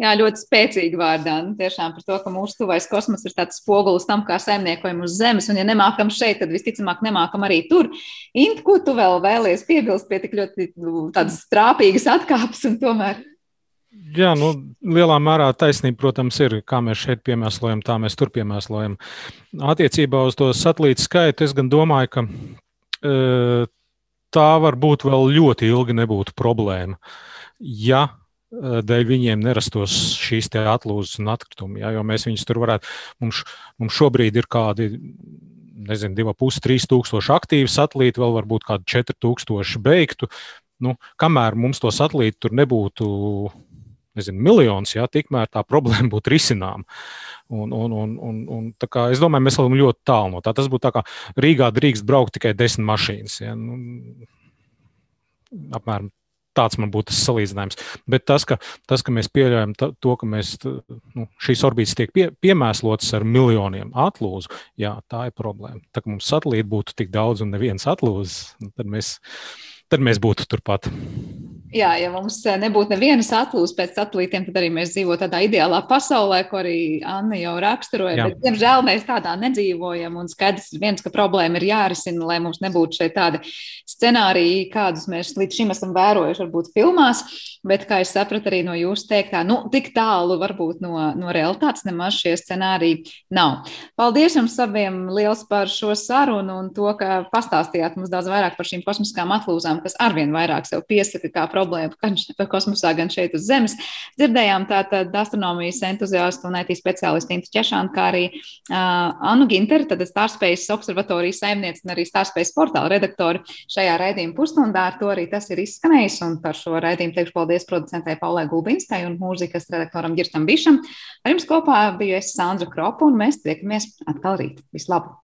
Jā, ļoti spēcīgi vārdā. Nu, tiešām par to, ka mūsu tuvais kosmos ir tāds spogulis tam, kā saimniekojam uz Zemes. Un, ja nemākam šeit, tad visticamāk nemākam arī tur. Int, ko tu vēl vēlies piebilst pie tik ļoti nu, tādas trāpīgas atkāpes un tomēr Jā, nu, lielā mērā taisnība, protams, ir. Kā mēs šeit piemēslojam, tā mēs tur piemēslojam. Attiecībā uz to satelītu skaitu, es gan domāju, ka e, tā varbūt vēl ļoti ilgi nebūtu problēma. Ja e, dēļ viņiem nerastos šīs atlūzas un atkritumi. Ja, jo mēs viņus tur varētu, mums, mums šobrīd ir kādi, nezinu, divi pusi, trīs tūkstoši aktīvi satelīti, vēl varbūt kādi četri tūkstoši beigtu. Nu, kamēr mums to satelītu tur nebūtu nezinu, miljonus, jā, tikmēr tā problēma būtu risināma. Un, un, un, un, un, kā, es domāju, mēs esam ļoti tālu no tā. Tas būtu tā kā Rīgā drīkst braukt tikai desmit mašīnas. Ja? Nu, apmēram tāds man būtu tas salīdzinājums. Bet tas, ka, tas, ka mēs pieļaujam to, ka mēs, nu, šīs orbītas tiek pie, piemēslotas ar miljoniem atlūzu, jā, tā ir problēma. Tā kā mums satelīti būtu tik daudz un neviens atlūzas, tad mēs, tad mēs būtu turpat. Jā, ja mums eh, nebūtu nevienas atlūzas pēc satelītiem, tad arī mēs dzīvotu tādā ideālā pasaulē, ko arī Anna jau raksturoja. Jā. Bet, diemžēl mēs tādā nedzīvojam. Un skaidrs ir viens, ka problēma ir jārisina, lai mums nebūtu šeit tādi scenāriji, kādus mēs līdz šim esam vērojuši, varbūt filmās. Bet, kā es sapratu arī no jūsu teiktā, nu, tik tālu varbūt no, no realitātes nemaz šie scenāriji nav. Paldies jums abiem liels par šo sarunu un to, ka pastāstījāt mums daudz vairāk par šīm kosmiskām atlūzām, kas arvien vairāk sev piesaka kā problēma problēmu gan kosmosā, gan šeit uz Zemes. Dzirdējām tātad astronomijas entuziastu un IT speciālistu Intu Češānu, kā arī uh, Anu Ginteru, tad Starspējas observatorijas saimniece un arī Starspējas portāla redaktori šajā raidījuma pusstundā. Ar to arī tas ir izskanējis, un par šo raidījumu teikšu paldies producentei Paulē Gulbinskai un mūzikas redaktoram Girtam Bišam. Ar jums kopā biju es Sandra Kropa, un mēs tiekamies atkal rīt. Vislabāk!